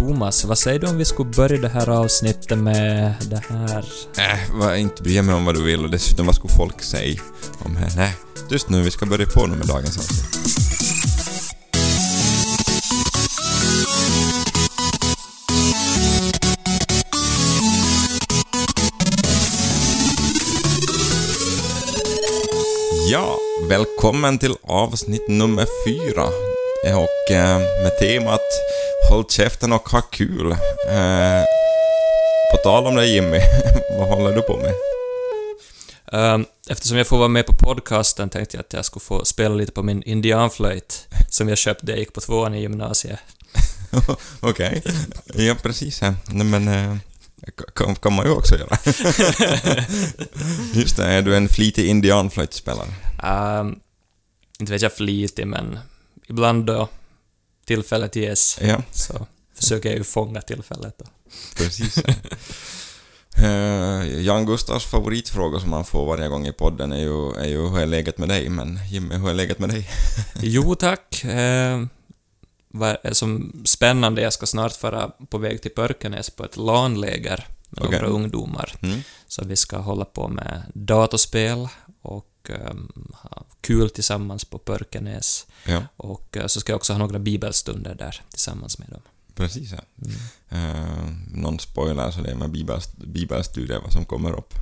Thomas, vad säger du om vi skulle börja det här avsnittet med det här... Äh, vad, inte bry mig om vad du vill och dessutom vad skulle folk säga om det? Nej, just nu, vi ska börja på nu med dagens avsnitt. Ja, välkommen till avsnitt nummer fyra. Och eh, med temat Håll käften och ha kul. Eh, på tal om det Jimmy, vad håller du på med? Um, eftersom jag får vara med på podcasten tänkte jag att jag skulle få spela lite på min indianflöjt som jag köpte när jag gick på tvåan i gymnasiet. Okej. Ja, precis. Nej, men... Eh, kan, kan man ju också göra. Just det, är du en flitig indianflöjtspelare? Um, inte vet jag flitig, men ibland då tillfället ges Ja, så försöker jag ju fånga tillfället. Då. precis. Eh, Jan Gustavs favoritfråga som han får varje gång i podden är ju, är ju hur är läget med dig? Men Jimmy, hur är läget med dig? Jo tack. Eh, vad är som spännande, jag ska snart vara på väg till Pörkenäs på ett LAN-läger med Okej. några ungdomar. Mm. Så vi ska hålla på med datorspel ha kul tillsammans på Pörkenäs. Ja, Och eh, så ska jag också ha några bibelstunder där tillsammans med dem. precis. Ja. Mm. Eh, någon spoiler så det är med bibel, bibelstudier vad som kommer upp.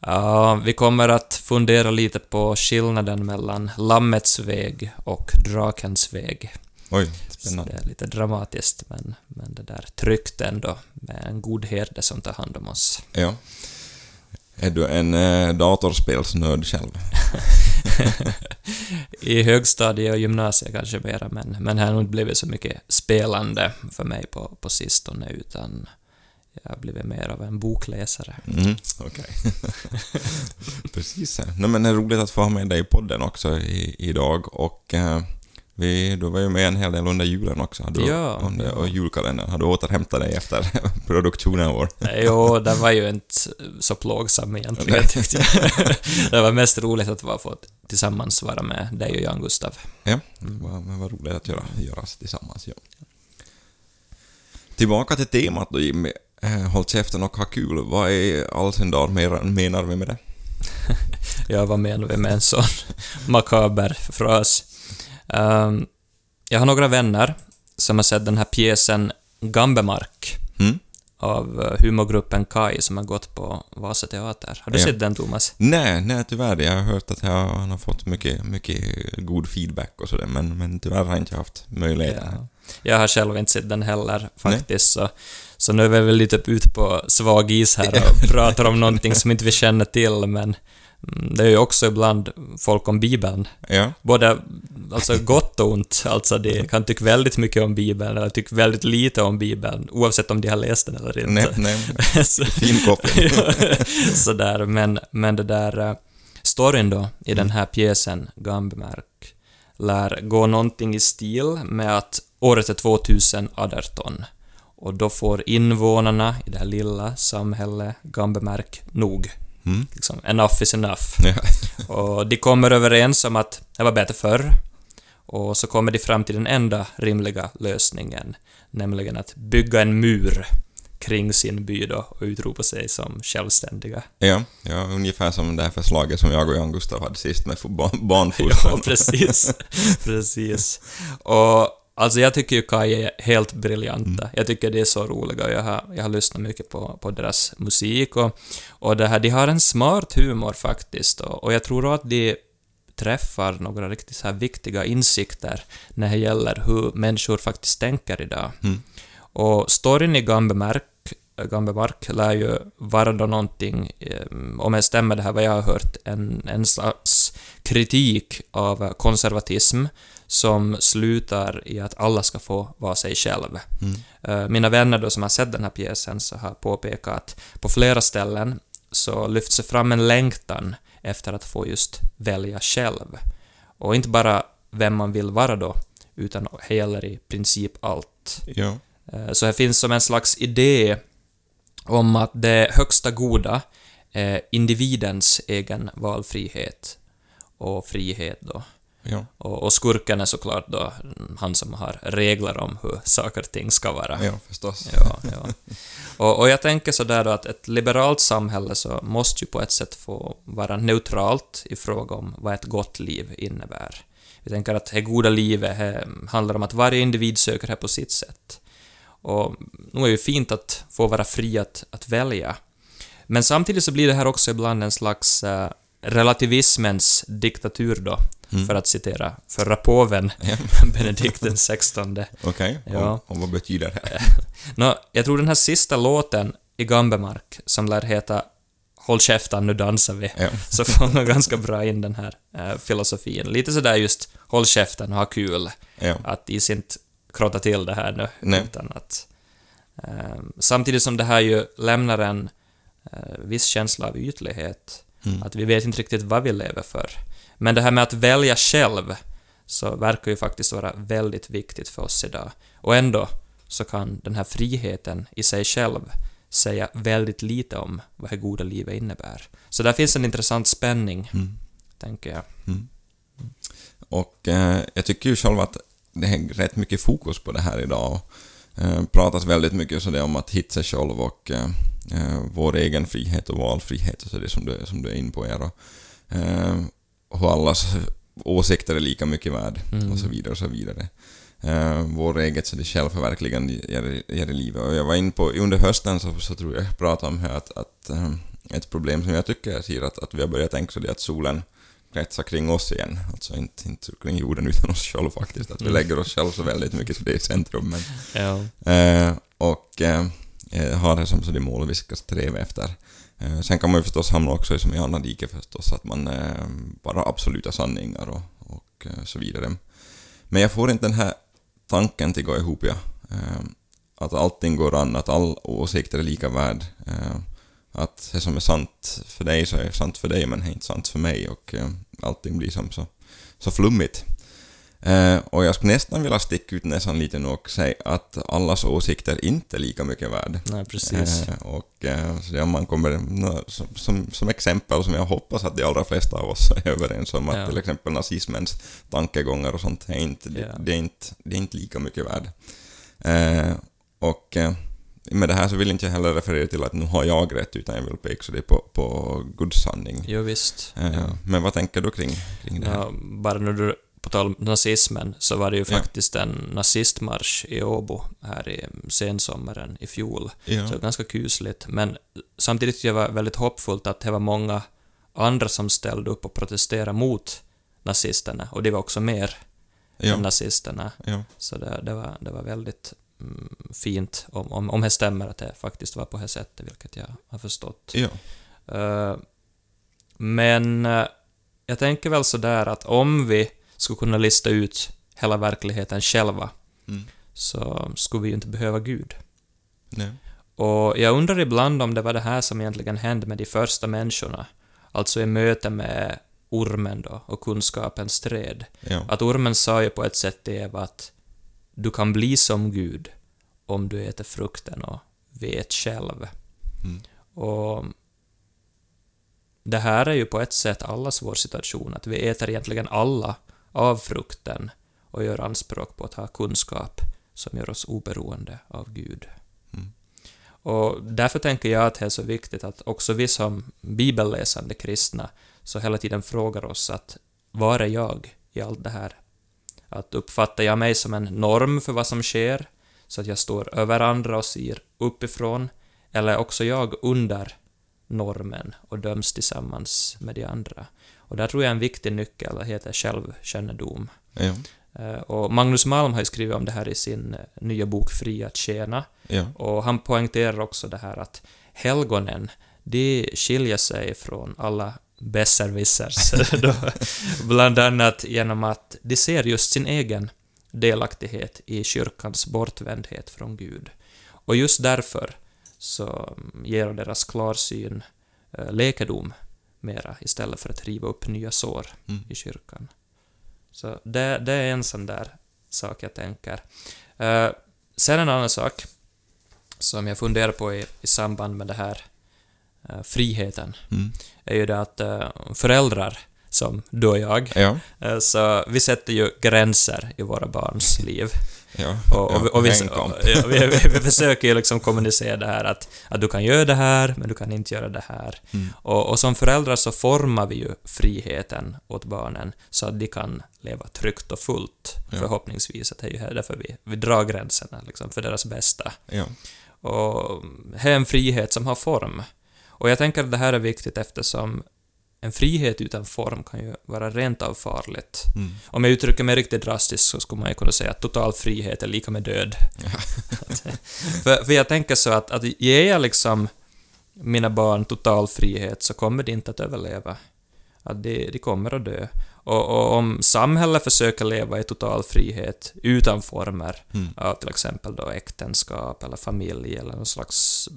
Ja, vi kommer att fundera lite på skillnaden mellan Lammets väg och Drakens väg. Oj, Så spännande. det är lite dramatiskt, men, men det där tryggt ändå, med en god herde som tar hand om oss. Ja. Är du en eh, datorspelsnörd själv? I högstadiet och gymnasiet kanske mera, men, men här har inte blivit så mycket spelande för mig på, på sistone, utan jag har blivit mer av en bokläsare. Mm, okej. Precis. ja. Nej, men det är roligt att få ha med dig i podden också i, idag och eh, vi, du var ju med en hel del under julen också. Du, Ja, under, ja. Och julkalendern. Har du återhämtat dig efter produktionen vår? Jo, den var ju inte så plågsam egentligen, det var mest roligt att vara få tillsammans vara med dig och Jan Gustav. Ja, vad, men vad roligt att göra, göras tillsammans. Ja. Tillbaka till temat då Jimmy. Eh, Håll käften och ha kul. Vad i all sin mer- menar vi med det? Jag var med med en sån makaber fras. Ehm, jag har några vänner som har sett den här pjäsen Gambemark Mm? av eh, humorgruppen Kai som har gått på Vasa Teater. Har du Ja. sett den, Thomas? Nej, nej tyvärr. Jag har hört att jag, han har fått mycket, mycket god feedback och sådär, men, men tyvärr har jag inte haft möjlighet. Ja. Jag har själv inte sett den heller, faktiskt, så, så nu är vi väl lite ute på svag is här och pratar om någonting som inte vi känner till, men mm, det är ju också ibland folk om Bibeln. Ja, Både alltså gott och ont. Alltså de kan tycka väldigt mycket om Bibeln eller tycka väldigt lite om Bibeln, oavsett om de har läst den eller nej, inte. nej. Så- Fin koppling. Sådär, men, men det där eh, storyn då i den här pjäsen, Gambemark, lär gå någonting i stil med att året är 2018 och då får invånarna i det här lilla samhället Gambemark nog. Mm. Liksom, enough is enough. Ja. Och de kommer överens om att det var bättre förr. Och så kommer de fram till den enda rimliga lösningen, nämligen att bygga en mur kring sin by då och utropa sig som självständiga. Ja, ja, ungefär som det här förslaget som jag och Jan Gustav hade sist med fo- barn- Ja, barnfostran. precis. precis. Och alltså jag tycker ju Kai är helt briljanta. Jag tycker det är så roliga jag har, jag har lyssnat mycket på, på deras musik och, och det här, de har en smart humor faktiskt och, och jag tror att de träffar några riktigt så här viktiga insikter när det gäller hur människor faktiskt tänker idag. Mm. Och storyn i Gambemark, Gambemark lär ju vara då någonting, eh, om jag stämmer det här vad jag har hört, en, en slags kritik av konservatism som slutar i att alla ska få vara sig själv. Mm. Eh, Mina vänner då som har sett den här pjäsen så har påpekat att på flera ställen så lyfts det fram en längtan efter att få just välja själv. Och inte bara vem man vill vara då, utan det gäller i princip allt. Ja. Eh, Så här finns som en slags idé om att det högsta goda är individens egen valfrihet och frihet då. Ja. Och, och skurken är såklart då han som har regler om hur saker och ting ska vara. ja, förstås. Ja, ja. Och, och jag tänker sådär då att ett liberalt samhälle så måste ju på ett sätt få vara neutralt i fråga om vad ett gott liv innebär. Vi tänker att det goda livet det handlar om att varje individ söker det på sitt sätt. Och nu är det fint att få vara fri att, att välja. Men samtidigt så blir det här också ibland en slags eh, relativismens diktatur då, Mm. för att citera förra påven, Ja. Benedikt den XVI. Okej, Ja. och, och vad betyder det? Nå, jag tror den här sista låten i Gambemark, som lär heta Håll käften, nu dansar vi, Ja. så fångar ganska bra in den här eh, filosofin. Lite sådär just håll käften och ha kul, Ja. att is inte krotta till det här nu, Nej. utan att... Eh, samtidigt som det här ju lämnar en eh, viss känsla av ytlighet, Mm. att vi vet inte riktigt vad vi lever för. Men det här med att välja själv, så verkar ju faktiskt vara väldigt viktigt för oss idag. Och ändå så kan den här friheten i sig själv säga väldigt lite om vad det goda livet innebär. Så där finns en intressant spänning, Mm. tänker jag. Mm. Och eh, jag tycker ju själv att det är rätt mycket fokus på det här idag. Eh, pratas väldigt mycket så det om att hitta sig själv och eh, eh, vår egen frihet och valfrihet och så det som du, som du är inne på. Här, och, eh, hur allas åsikter är lika mycket värd Mm. och så vidare och så vidare. Eh, vår eget så det självförverkligande ger, ger i livet. Och jag var inne på, under hösten så, så tror jag jag pratade om här att, att eh, ett problem som jag tycker jag ser att, att vi har börjat tänka så det är att solen kretsar kring oss igen. Alltså inte, inte kring jorden utan oss själva faktiskt. Att vi Mm. lägger oss själva så väldigt mycket så det är i centrum. Men, Ja. eh, och eh, eh, Eh, har det som så det mål vi ska sträva efter. Eh, sen kan man ju förstås hamna också i som i andra diket förstås, att man eh, bara bara absoluta sanningar och, och så vidare. Men jag får inte den här tanken till gå ihop, ja. Att allting går an, att all åsikter är lika värd. Att det som är sant för dig så är sant för dig, men det är inte sant för mig och allting blir som så, så flummigt. Eh, och jag skulle nästan vilja sticka ut näsan lite nu och säga att allas åsikter inte är lika mycket värd. Nej, precis. Eh, och eh, så om man kommer, som, som, som exempel som jag hoppas att de allra flesta av oss är överens om, att Ja. till exempel nazismens tankegångar och sånt är inte, det, Ja. det, är inte, det är inte lika mycket värd. Eh, och eh, med det här så vill inte jag heller referera till att nu har jag rätt, utan jag vill peka det på, på Guds sanning. Jo, visst. Eh, Ja. Men vad tänker du kring, kring det här? Ja, bara när du, på tal om nazismen, så var det ju Ja. faktiskt en nazistmarsch i Åbo här i sensommaren i fjol. Ja. Så ganska kusligt. Men samtidigt tyckte jag var väldigt hoppfullt att det var många andra som ställde upp och protesterade mot nazisterna, och det var också mer än ja. nazisterna. ja. Så det, det, var, det var väldigt mm, fint, om, om, om det stämmer att det faktiskt var på det sättet, vilket jag har förstått. ja. Eh, men eh, jag tänker väl sådär att om vi skulle kunna lista ut hela verkligheten själva, Mm. så skulle vi ju inte behöva Gud. Nej. Och jag undrar ibland om det var det här som egentligen hände med de första människorna, alltså i möte med ormen då, och kunskapens träd. Ja. Att ormen sa ju på ett sätt till Eva att du kan bli som Gud om du äter frukten och vet själv. Mm. Och det här är ju på ett sätt allas vår situation, att vi äter egentligen alla av frukten och gör anspråk på att ha kunskap som gör oss oberoende av Gud. Mm. Och därför tänker jag att det är så viktigt att också vi som bibelläsande kristna så hela tiden frågar oss att var är jag i allt det här? Att uppfattar jag mig som en norm för vad som sker, så att jag står över andra och ser uppifrån, eller också jag under normen och döms tillsammans med de andra? Och där tror jag en viktig nyckel heter självkännedom. Ja. Eh, Och Magnus Malm har ju skrivit om det här i sin eh, nya bok Fri att tjäna, Ja. och han poängterar också det här att helgonen, de skiljer sig från alla besserwissers, bland annat genom att de ser just sin egen delaktighet i kyrkans bortvändhet från Gud. Och just därför så ger deras klarsyn eh, läkedom mera, istället för att riva upp nya sår Mm. i kyrkan. Så det, det är en sån där sak jag tänker. Eh, sen en annan sak som jag funderar på i, i samband med det här eh, friheten, Mm. är ju det att eh, föräldrar, som du och jag. Ja, Så vi sätter ju gränser i våra barns liv. Ja. Och, och, och, vi, och, ja, vi, vi, vi försöker ju liksom kommunicera det här att, att du kan göra det här, men du kan inte göra det här. Mm. Och, och som föräldrar så formar vi ju friheten åt barnen så att de kan leva tryggt och fullt, Ja. förhoppningsvis. Att det är ju här därför vi, vi drar gränserna, liksom, för deras bästa. Ja. Och det är en frihet som har form. Och jag tänker att det här är viktigt eftersom en frihet utan form kan ju vara rent av farligt. Mm. Om jag uttrycker mig riktigt drastiskt så skulle man ju kunna säga att total frihet är lika med död. för, för jag tänker så att, att ger jag liksom mina barn total frihet så kommer de inte att överleva. Att de, de kommer att dö. Och, och om samhället försöker leva i total frihet utan former Mm. av till exempel då äktenskap eller familj eller någon slags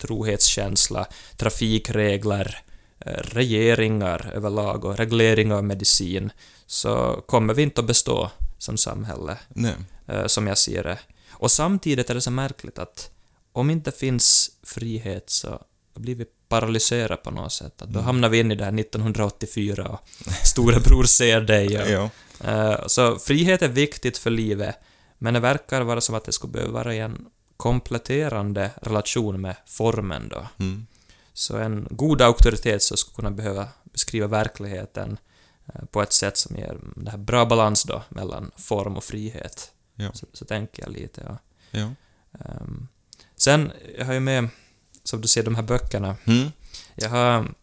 trohetskänsla, trafikregler, regeringar överlag och reglering av medicin, så kommer vi inte att bestå som samhälle, Nej. eh, som jag ser det. Och samtidigt är det så märkligt att om inte finns frihet så blir vi paralyserade på något sätt. Att då Mm. hamnar vi in i det här 1984 och storebror ser dig och Ja. Eh, Så frihet är viktigt för livet, men det verkar vara som att det skulle behöva vara i en kompletterande relation med formen då. Mm. Så en god auktoritet så skulle kunna behöva beskriva verkligheten eh, på ett sätt som ger det här bra balans då mellan form och frihet. Ja. Så, så tänker jag lite, ja. Ja. Ehm, sen, jag har ju med, som du ser, de här böckerna. Mm. Jag har,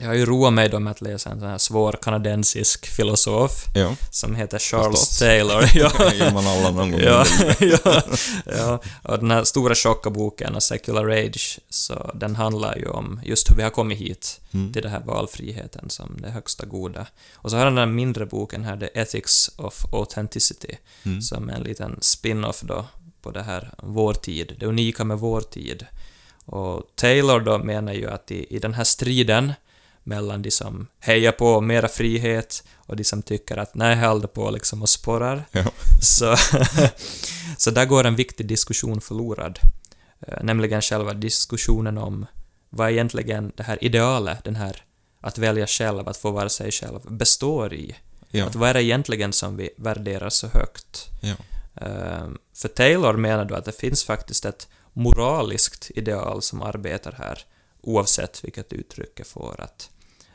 jag har ju roat mig då med att läsa en sån här svår kanadensisk filosof Ja. som heter Charles Förstås. Taylor. ja, man alla någon gång. ja, ja, ja. Och den här stora tjocka boken, Secular Age, så den handlar ju om just hur vi har kommit hit Mm. till den här valfriheten som det högsta goda. Och så har han den här mindre boken här, The Ethics of Authenticity, Mm. som är en liten spin-off då på det här vår tid, det unika med vår tid. Och Taylor då menar ju att i, i den här striden mellan de som hejar på mera frihet och de som tycker att nej, håll på liksom och sporrar, Ja. så, så där går en viktig diskussion förlorad. Eh, Nämligen själva diskussionen om vad egentligen det här idealet, den här att välja själv, att få vara sig själv, består i. Ja. Att vad är det egentligen som vi värderar så högt? Ja. Eh, För Taylor menar då att det finns faktiskt ett moraliskt ideal som arbetar här, oavsett vilket uttryck det får. Att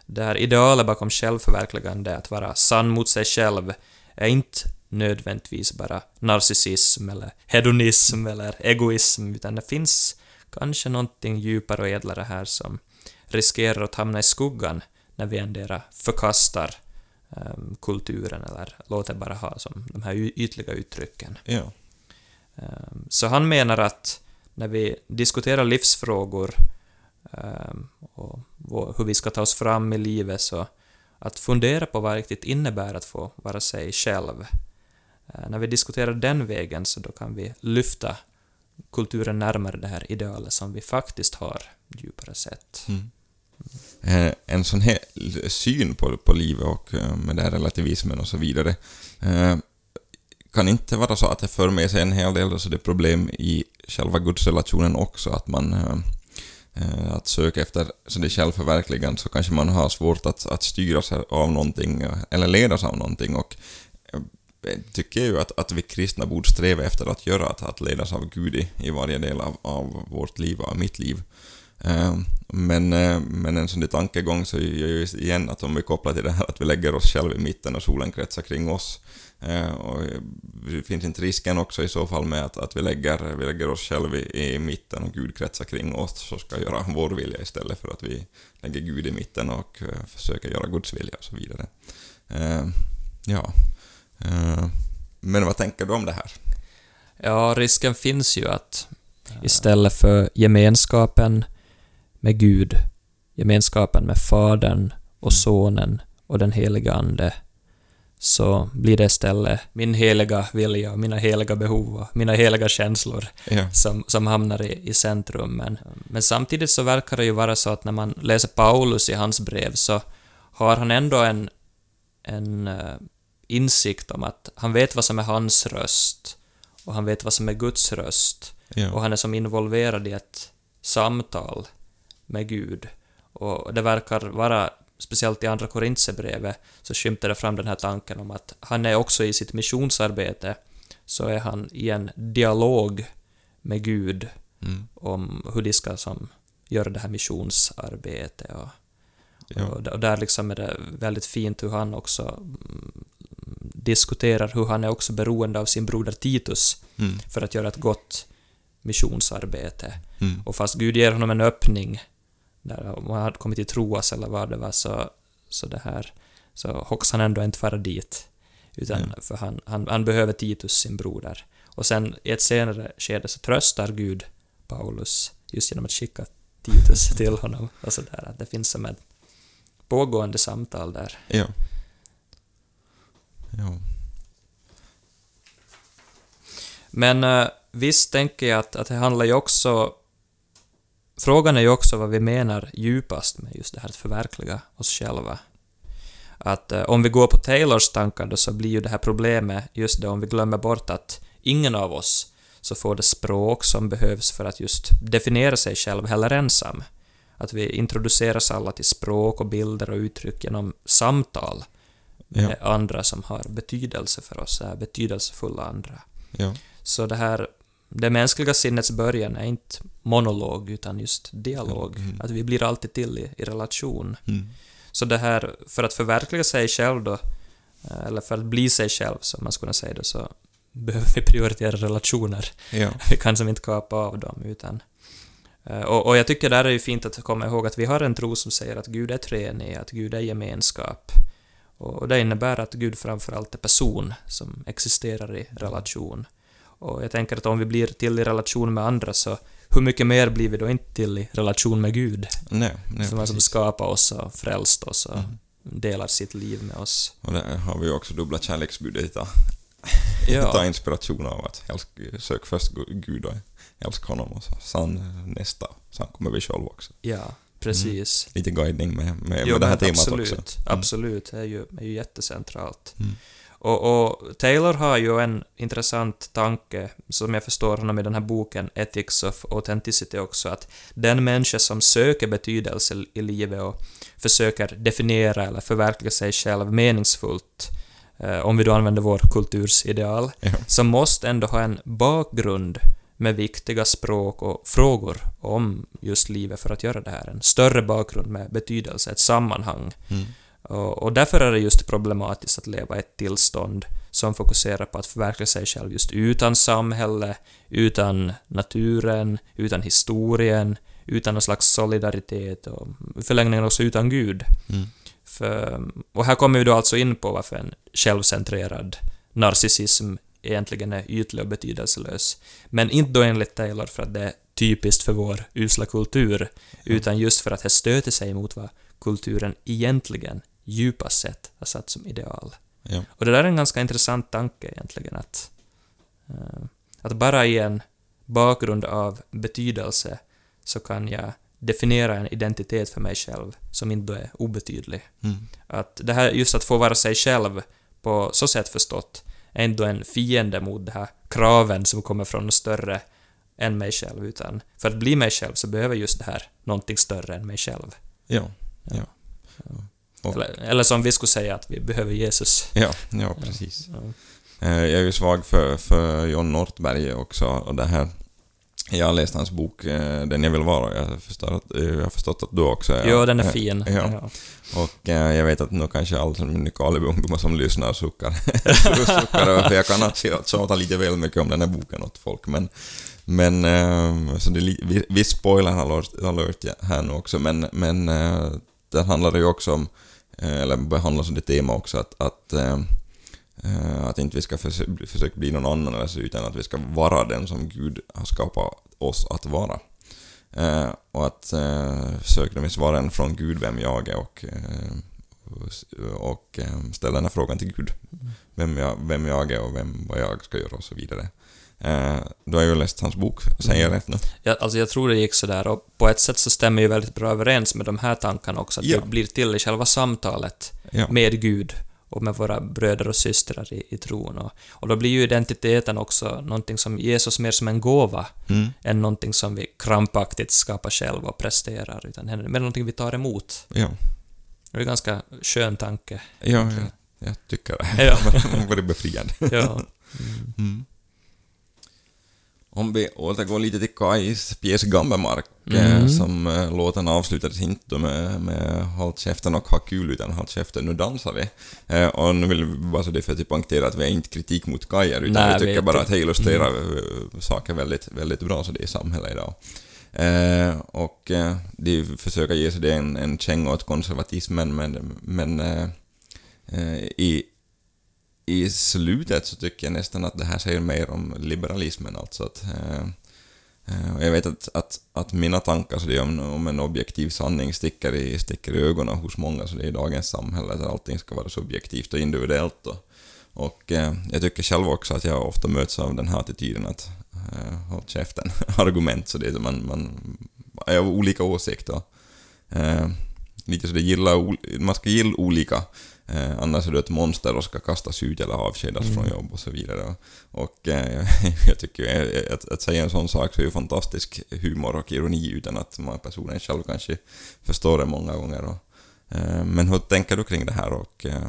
det här idealet bakom självförverkligande, att vara sann mot sig själv, är inte nödvändigtvis bara narcissism eller hedonism eller egoism, utan det finns kanske någonting djupare och ädlare här som riskerar att hamna i skuggan när vi endera förkastar ehm, kulturen eller låter bara ha som de här ytliga uttrycken. Ja. Ehm, Så han menar att när vi diskuterar livsfrågor ehm, och hur vi ska ta oss fram i livet så att fundera på vad det riktigt innebär att få vara sig själv. Eh, när vi diskuterar den vägen så då kan vi lyfta kulturen närmare det här idealet som vi faktiskt har djupare sett. Mm. Eh, en sån här syn på, på livet och eh, med den här relativismen och så vidare kan inte vara så att det för med sig en hel del alltså det problem i själva gudsrelationen också, att man Eh, att söka efter så det självförverkligande så kanske man har svårt att, att styras av någonting eller ledas av någonting och eh, jag tycker ju att, att vi kristna borde sträva efter att göra, att, att ledas av Gud i, i varje del av, av vårt liv, av mitt liv. Eh, Men, eh, men en sån där tankegång så är ju igen att om vi kopplar till det här att vi lägger oss själva i mitten och solen kretsar kring oss. eh, Och finns inte risken också i så fall med att, att vi, lägger, vi lägger oss själva i, i mitten och Gud kretsar kring oss och ska göra vår vilja istället för att vi lägger Gud i mitten och eh, försöker göra Guds vilja och så vidare. Eh, Ja. Eh, Men vad tänker du om det här? Ja, risken finns ju att istället för gemenskapen med Gud, gemenskapen med Fadern och Sonen och den heliga Ande, så blir det istället min heliga vilja och mina heliga behov och mina heliga känslor Ja. som, som hamnar i, i centrum. Men, men samtidigt så verkar det ju vara så att när man läser Paulus i hans brev så har han ändå en, en eh, insikt om att han vet vad som är hans röst och han vet vad som är Guds röst och Ja. han är som involverad i ett samtal med Gud. Och det verkar vara speciellt i Andra Korintierbrevet, så skymtar det fram den här tanken om att han är också i sitt missionsarbete, så är han i en dialog med Gud Mm. om hur de ska som, göra det här missionsarbetet. Och, Ja. och, och där liksom är det väldigt fint hur han också mm, diskuterar hur han är också beroende av sin broder Titus Mm. för att göra ett gott missionsarbete. Mm. Och fast Gud ger honom en öppning, där om han hade kommit till troas eller vad det var, så, så det här, så hoppas han ändå inte fara dit. Utan Mm. för han, han, han behöver Titus, sin broder. Och sen i ett senare skede så tröstar Gud Paulus just genom att skicka Titus till honom. Och så där, att det finns som ett pågående samtal där. Ja. Ja. Men eh, visst tänker jag att, att det handlar ju också... Frågan är ju också vad vi menar djupast med just det här att förverkliga oss själva. Att eh, om vi går på Taylors tankar då så blir ju det här problemet just det om vi glömmer bort att ingen av oss så får det språk som behövs för att just definiera sig själv heller ensam. Att vi introduceras alla till språk och bilder och uttryck genom samtal Ja. med andra som har betydelse för oss, är betydelsefulla andra. Ja. Så det här, det mänskliga sinnets början är inte monolog, utan just dialog. Mm. Att vi blir alltid till i, i relation. Mm. Så det här, för att förverkliga sig själv då, eh, eller för att bli sig själv, som man skulle säga det, så behöver vi prioritera relationer. Ja. Vi kan som inte kapa av dem, utan... eh, Och, och jag tycker där är ju fint att komma ihåg att vi har en tro som säger att Gud är treenig, att Gud är gemenskap. Och och det innebär att Gud framförallt är person som existerar i relation. Och jag tänker att om vi blir till i relation med andra så hur mycket mer blir vi då inte till i relation med Gud? Nej, nej som som skapar oss och frälst oss och Mm. delar sitt liv med oss. Och där har vi också dubbla kärleksbudet ta, Ja. ta inspiration av att älsk, sök först Gud och älska honom och sen nästa, sen kommer vi själva också. Ja, precis. Lite guidning med, med, Jo, med det här temat absolut, också. Mm. Absolut, det är ju, är ju jättecentralt. Mm. Och, och Taylor har ju en intressant tanke, som jag förstår honom i den här boken Ethics of Authenticity också, att den människa som söker betydelse i livet och försöker definiera eller förverkliga sig själv meningsfullt, eh, om vi då använder vår kulturs ideal, Ja. så måste ändå ha en bakgrund med viktiga språk och frågor om just livet för att göra det här. En större bakgrund med betydelse, ett sammanhang. Mm. Och, därför är det just problematiskt att leva i ett tillstånd som fokuserar på att förverkliga sig själv just utan samhälle, utan naturen, utan historien, utan någon slags solidaritet och i förlängningen också utan Gud. Mm. För, och här kommer vi då alltså in på varför en självcentrerad narcissism egentligen är ytlig och betydelselös. Men inte då enligt Taylor för att det är typiskt för vår usla kultur, utan just för att det stöter sig mot vad kulturen egentligen djupast sett har satt som ideal. Ja. Och det där är en ganska intressant tanke egentligen, att, eh, att bara i en bakgrund av betydelse så kan jag definiera en identitet för mig själv som inte är obetydlig. Mm. Att det här, just att få vara sig själv på så sätt förstått, är ändå en fiende mot de här kraven som kommer från något större än mig själv, utan för att bli mig själv så behöver just det här någonting större än mig själv. Ja. Ja. Och- Eller, eller som vi skulle säga att vi behöver Jesus. Ja, ja, precis. Ja. Eh, Jag är ju svag för, för John Northberg också och det här jag har läst hans bok eh, Den jag vill vara. Jag, förstår att, eh, jag har förstått att du också är... Jo, den är fin. Ja. Ja. Och eh, jag vet att nu kanske alla Nykarleby-ungdomar som lyssnar suckar, suckar över, för jag kan att tjata lite väl mycket om den här boken åt folk, men men, så det vi- viss spoiler alert, ja, här nu också, men, men där handlar det ju också om, eh, eller behandlas det tema också, att, att, eh, eh, att inte vi ska försö- försöka bli någon annan eller så, utan att vi ska vara den som Gud har skapat oss att vara. Och att eh, söka mig svaren från Gud vem jag är och, och ställa den här frågan till Gud. Vem jag, vem jag är och vem, vad jag ska göra och så vidare. Eh, du har ju läst hans bok, säger jag rätt nu? Ja, alltså jag tror det gick sådär och på ett sätt så stämmer ju väldigt bra överens med de här tankarna också, att Ja. det blir till i själva samtalet Ja. med Gud och med våra bröder och systrar i, i tron. Och, och då blir ju identiteten också någonting som Jesus mer som en gåva Mm. än någonting som vi krampaktigt skapar själva och presterar, utan mer någonting vi tar emot. Ja. Det är en ganska skön tanke. Ja, jag, jag tycker det. Ja. Det befriande. Ja. Mm. Om vi återgår lite till Kajs pjäs Gambemark, Mm. eh, som eh, låten avslutades inte med, med Håll käften och ha kul, utan Håll käften, nu dansar vi. Eh, och nu vill vi bara så det för att poängtera att vi är inte kritik mot Kajer, utan Nej, vi tycker bara att det illustrerar eh, saker väldigt, väldigt bra, så det är i samhället idag. Eh, och eh, de försöker ge sig det en, en känga åt konservatismen, men, men eh, i, i slutet så tycker jag nästan att det här säger mer om liberalismen, alltså att eh, eh, jag vet att, att, att mina tankar så det är om, om en objektiv sanning sticker i, sticker i ögonen hos många, så det är i dagens samhälle där allting ska vara subjektivt och individuellt. Och, och eh, jag tycker själv också att jag ofta möts av den här attityden att eh, håll käften, argument, så det är man, man är av olika åsikter. Eh, lite så det gillar, man ska gilla olika, eh, annars är du ett monster och ska kastas ut eller avskedas från jobb och så vidare. Och eh, jag tycker ju att, att säga en sån sak så är ju fantastisk humor och ironi utan att man personen själv kanske förstår det många gånger. Och, eh, men hur tänker du kring det här och eh,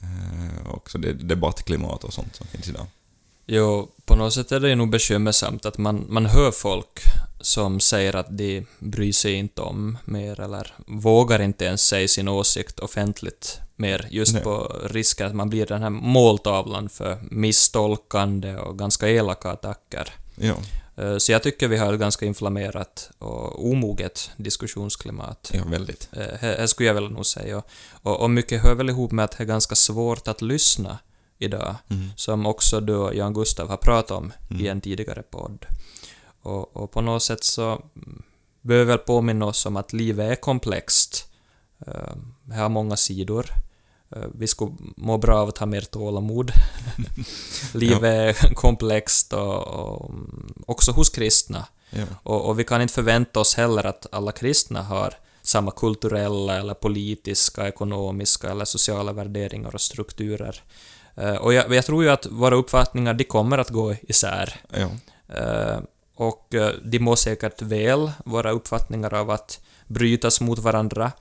eh, också det debattklimat och sånt som finns idag? Jo, på något sätt är det nog bekymmersamt att man, man hör folk som säger att de bryr sig inte om mer eller vågar inte ens säga sin åsikt offentligt mer just Nej. på risken att man blir den här måltavlan för misstolkande och ganska elaka attacker. Ja, Eh, Så jag tycker vi har ett ganska inflammerat och omoget diskussionsklimat. ja väldigt. Eh, Det det skulle jag väl nog säga. Och, och, mycket hör väl ihop med att det är ganska svårt att lyssna idag, Mm. som också du och Jan Gustav har pratat om i Mm. en tidigare podd. Och, och på något sätt så mm, behöver väl påminna oss om att livet är komplext. Eh, Det har många sidor. Eh, Vi skulle må bra av att ha mer tålamod. livet är komplext och, och mm, också hos kristna. Ja. Och, och vi kan inte förvänta oss heller att alla kristna har samma kulturella eller politiska, ekonomiska eller sociala värderingar och strukturer. Eh, och jag, jag tror ju att våra uppfattningar, de kommer att gå isär. Ja. Eh, och de må säkert väl, våra uppfattningar av att brytas mot varandra.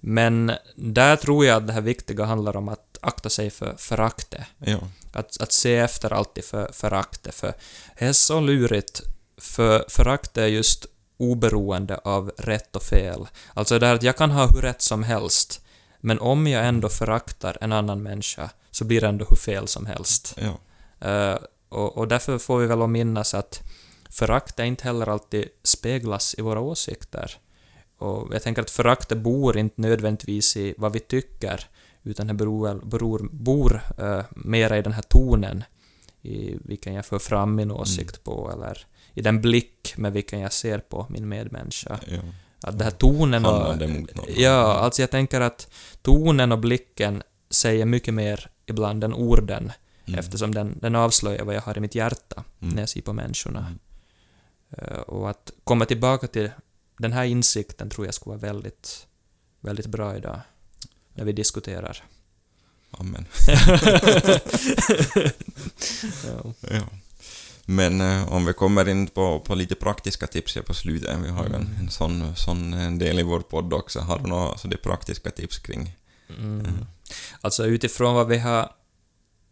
Men där tror jag att det här viktiga handlar om att akta sig för föraktet. Ja. Att, att se efter alltid för föraktet, för det är så lurigt, för förakt är just oberoende av rätt och fel. Alltså det här att jag kan ha hur rätt som helst, men om jag ändå föraktar en annan människa, så blir det ändå hur fel som helst. Ja. Eh, och, och därför får vi väl minnas att förakt inte heller alltid speglas i våra åsikter. Och jag tänker att föraktet bor inte nödvändigtvis i vad vi tycker, utan det beror, beror, bor uh, mera i den här tonen, i vilken jag för fram min åsikt på, eller i den blick med vilken jag ser på min medmänniska. ja. Att den här tonen och... Ja, alltså jag tänker att tonen och blicken säger mycket mer ibland än orden, Mm. eftersom den, den avslöjar vad jag har i mitt hjärta Mm. när jag ser på människorna. Mm. Eh, och att komma tillbaka till den här insikten tror jag skulle vara väldigt, väldigt bra idag, när vi diskuterar. Amen. ja. Ja. Men eh, om vi kommer in på, på lite praktiska tips här på slutet, vi har ju en, Mm. en sån, sån del i vår podd också, har du några så det praktiska tips kring? Mm. Alltså utifrån vad vi har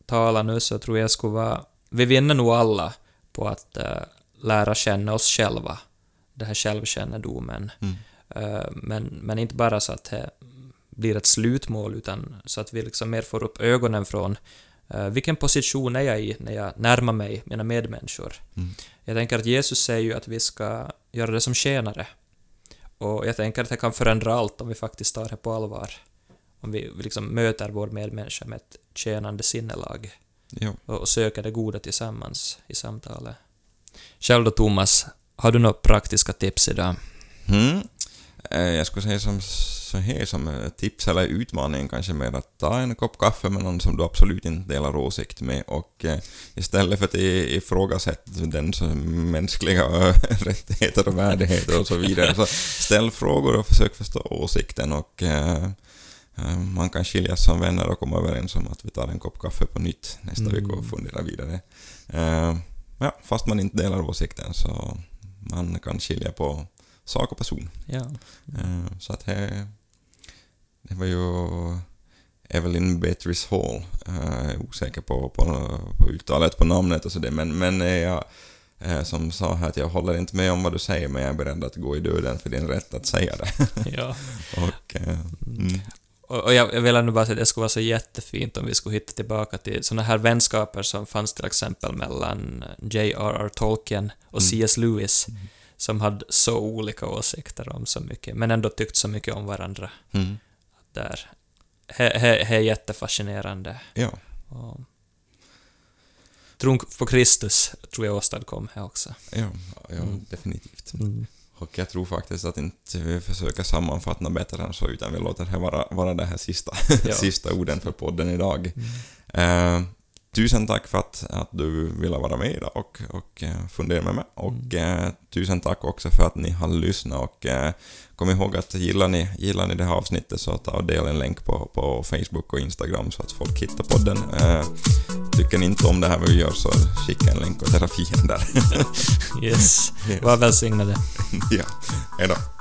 talat nu så tror jag skulle vara... Vi vinner nog alla på att eh, lära känna oss själva. Det här självkännedomen. Mm. Eh, men, men inte bara så att det blir ett slutmål, utan så att vi liksom mer får upp ögonen från eh, vilken position är jag i när jag närmar mig mina medmänniskor. Mm. Jag tänker att Jesus säger ju att vi ska göra det som tjänare. Och jag tänker att det kan förändra allt om vi faktiskt tar det på allvar. Om vi liksom möter vår medmänniska med ett tjänande sinnelag och och söker det goda tillsammans i samtalet. Själv då, Thomas, har du några praktiska tips idag? Mm. Jag skulle säga som så här som eh, tips eller utmaning kanske mer att ta en kopp kaffe med någon som du absolut inte delar åsikt med och eh, istället för att ifrågasätta den mänskliga rättigheter och värdigheter och så vidare så ställ frågor och försök förstå åsikten och man kan skiljas som vänner och komma överens om att vi tar en kopp kaffe på nytt nästa Mm. vecka och funderar vidare. Ja, fast man inte delar åsikten så man kan skilja på sak och person. Ja. Eh, Så att det, det var ju Evelyn Beatrice Hall. Eh, Jag är osäker på, på, på uttalet på namnet och sådär, men, men eh, jag som sa här att jag håller inte med om vad du säger, men jag är beredd att gå i döden för din rätt att säga det. Ja. och, mm, Och, och jag, jag vill ändå bara säga att det skulle vara så jättefint om vi skulle hitta tillbaka till såna här vänskaper som fanns till exempel mellan J.R.R. Tolkien och Mm. C.S. Lewis, som hade så olika åsikter om så mycket, men ändå tyckt så mycket om varandra. mm, Där. Det är jättefascinerande. ja. Och tron på Kristus tror jag åstadkom här också. Ja, ja Mm. definitivt. Och jag tror faktiskt att inte vi försöker sammanfatta något bättre än så, utan vi låter det här vara, vara det här sista, Ja. sista orden för podden idag. Eh, tusen tack för att, att du ville vara med idag och, och eh, fundera med mig. Och eh, tusen tack också för att ni har lyssnat och eh, kom ihåg att gillar ni, gillar ni det här avsnittet så ta och dela en länk på, på Facebook och Instagram så att folk hittar podden. Eh, tycker ni inte om det här vi gör så skicka en länk åt era fiender. Yes. Var välsignade. ja, hejdå.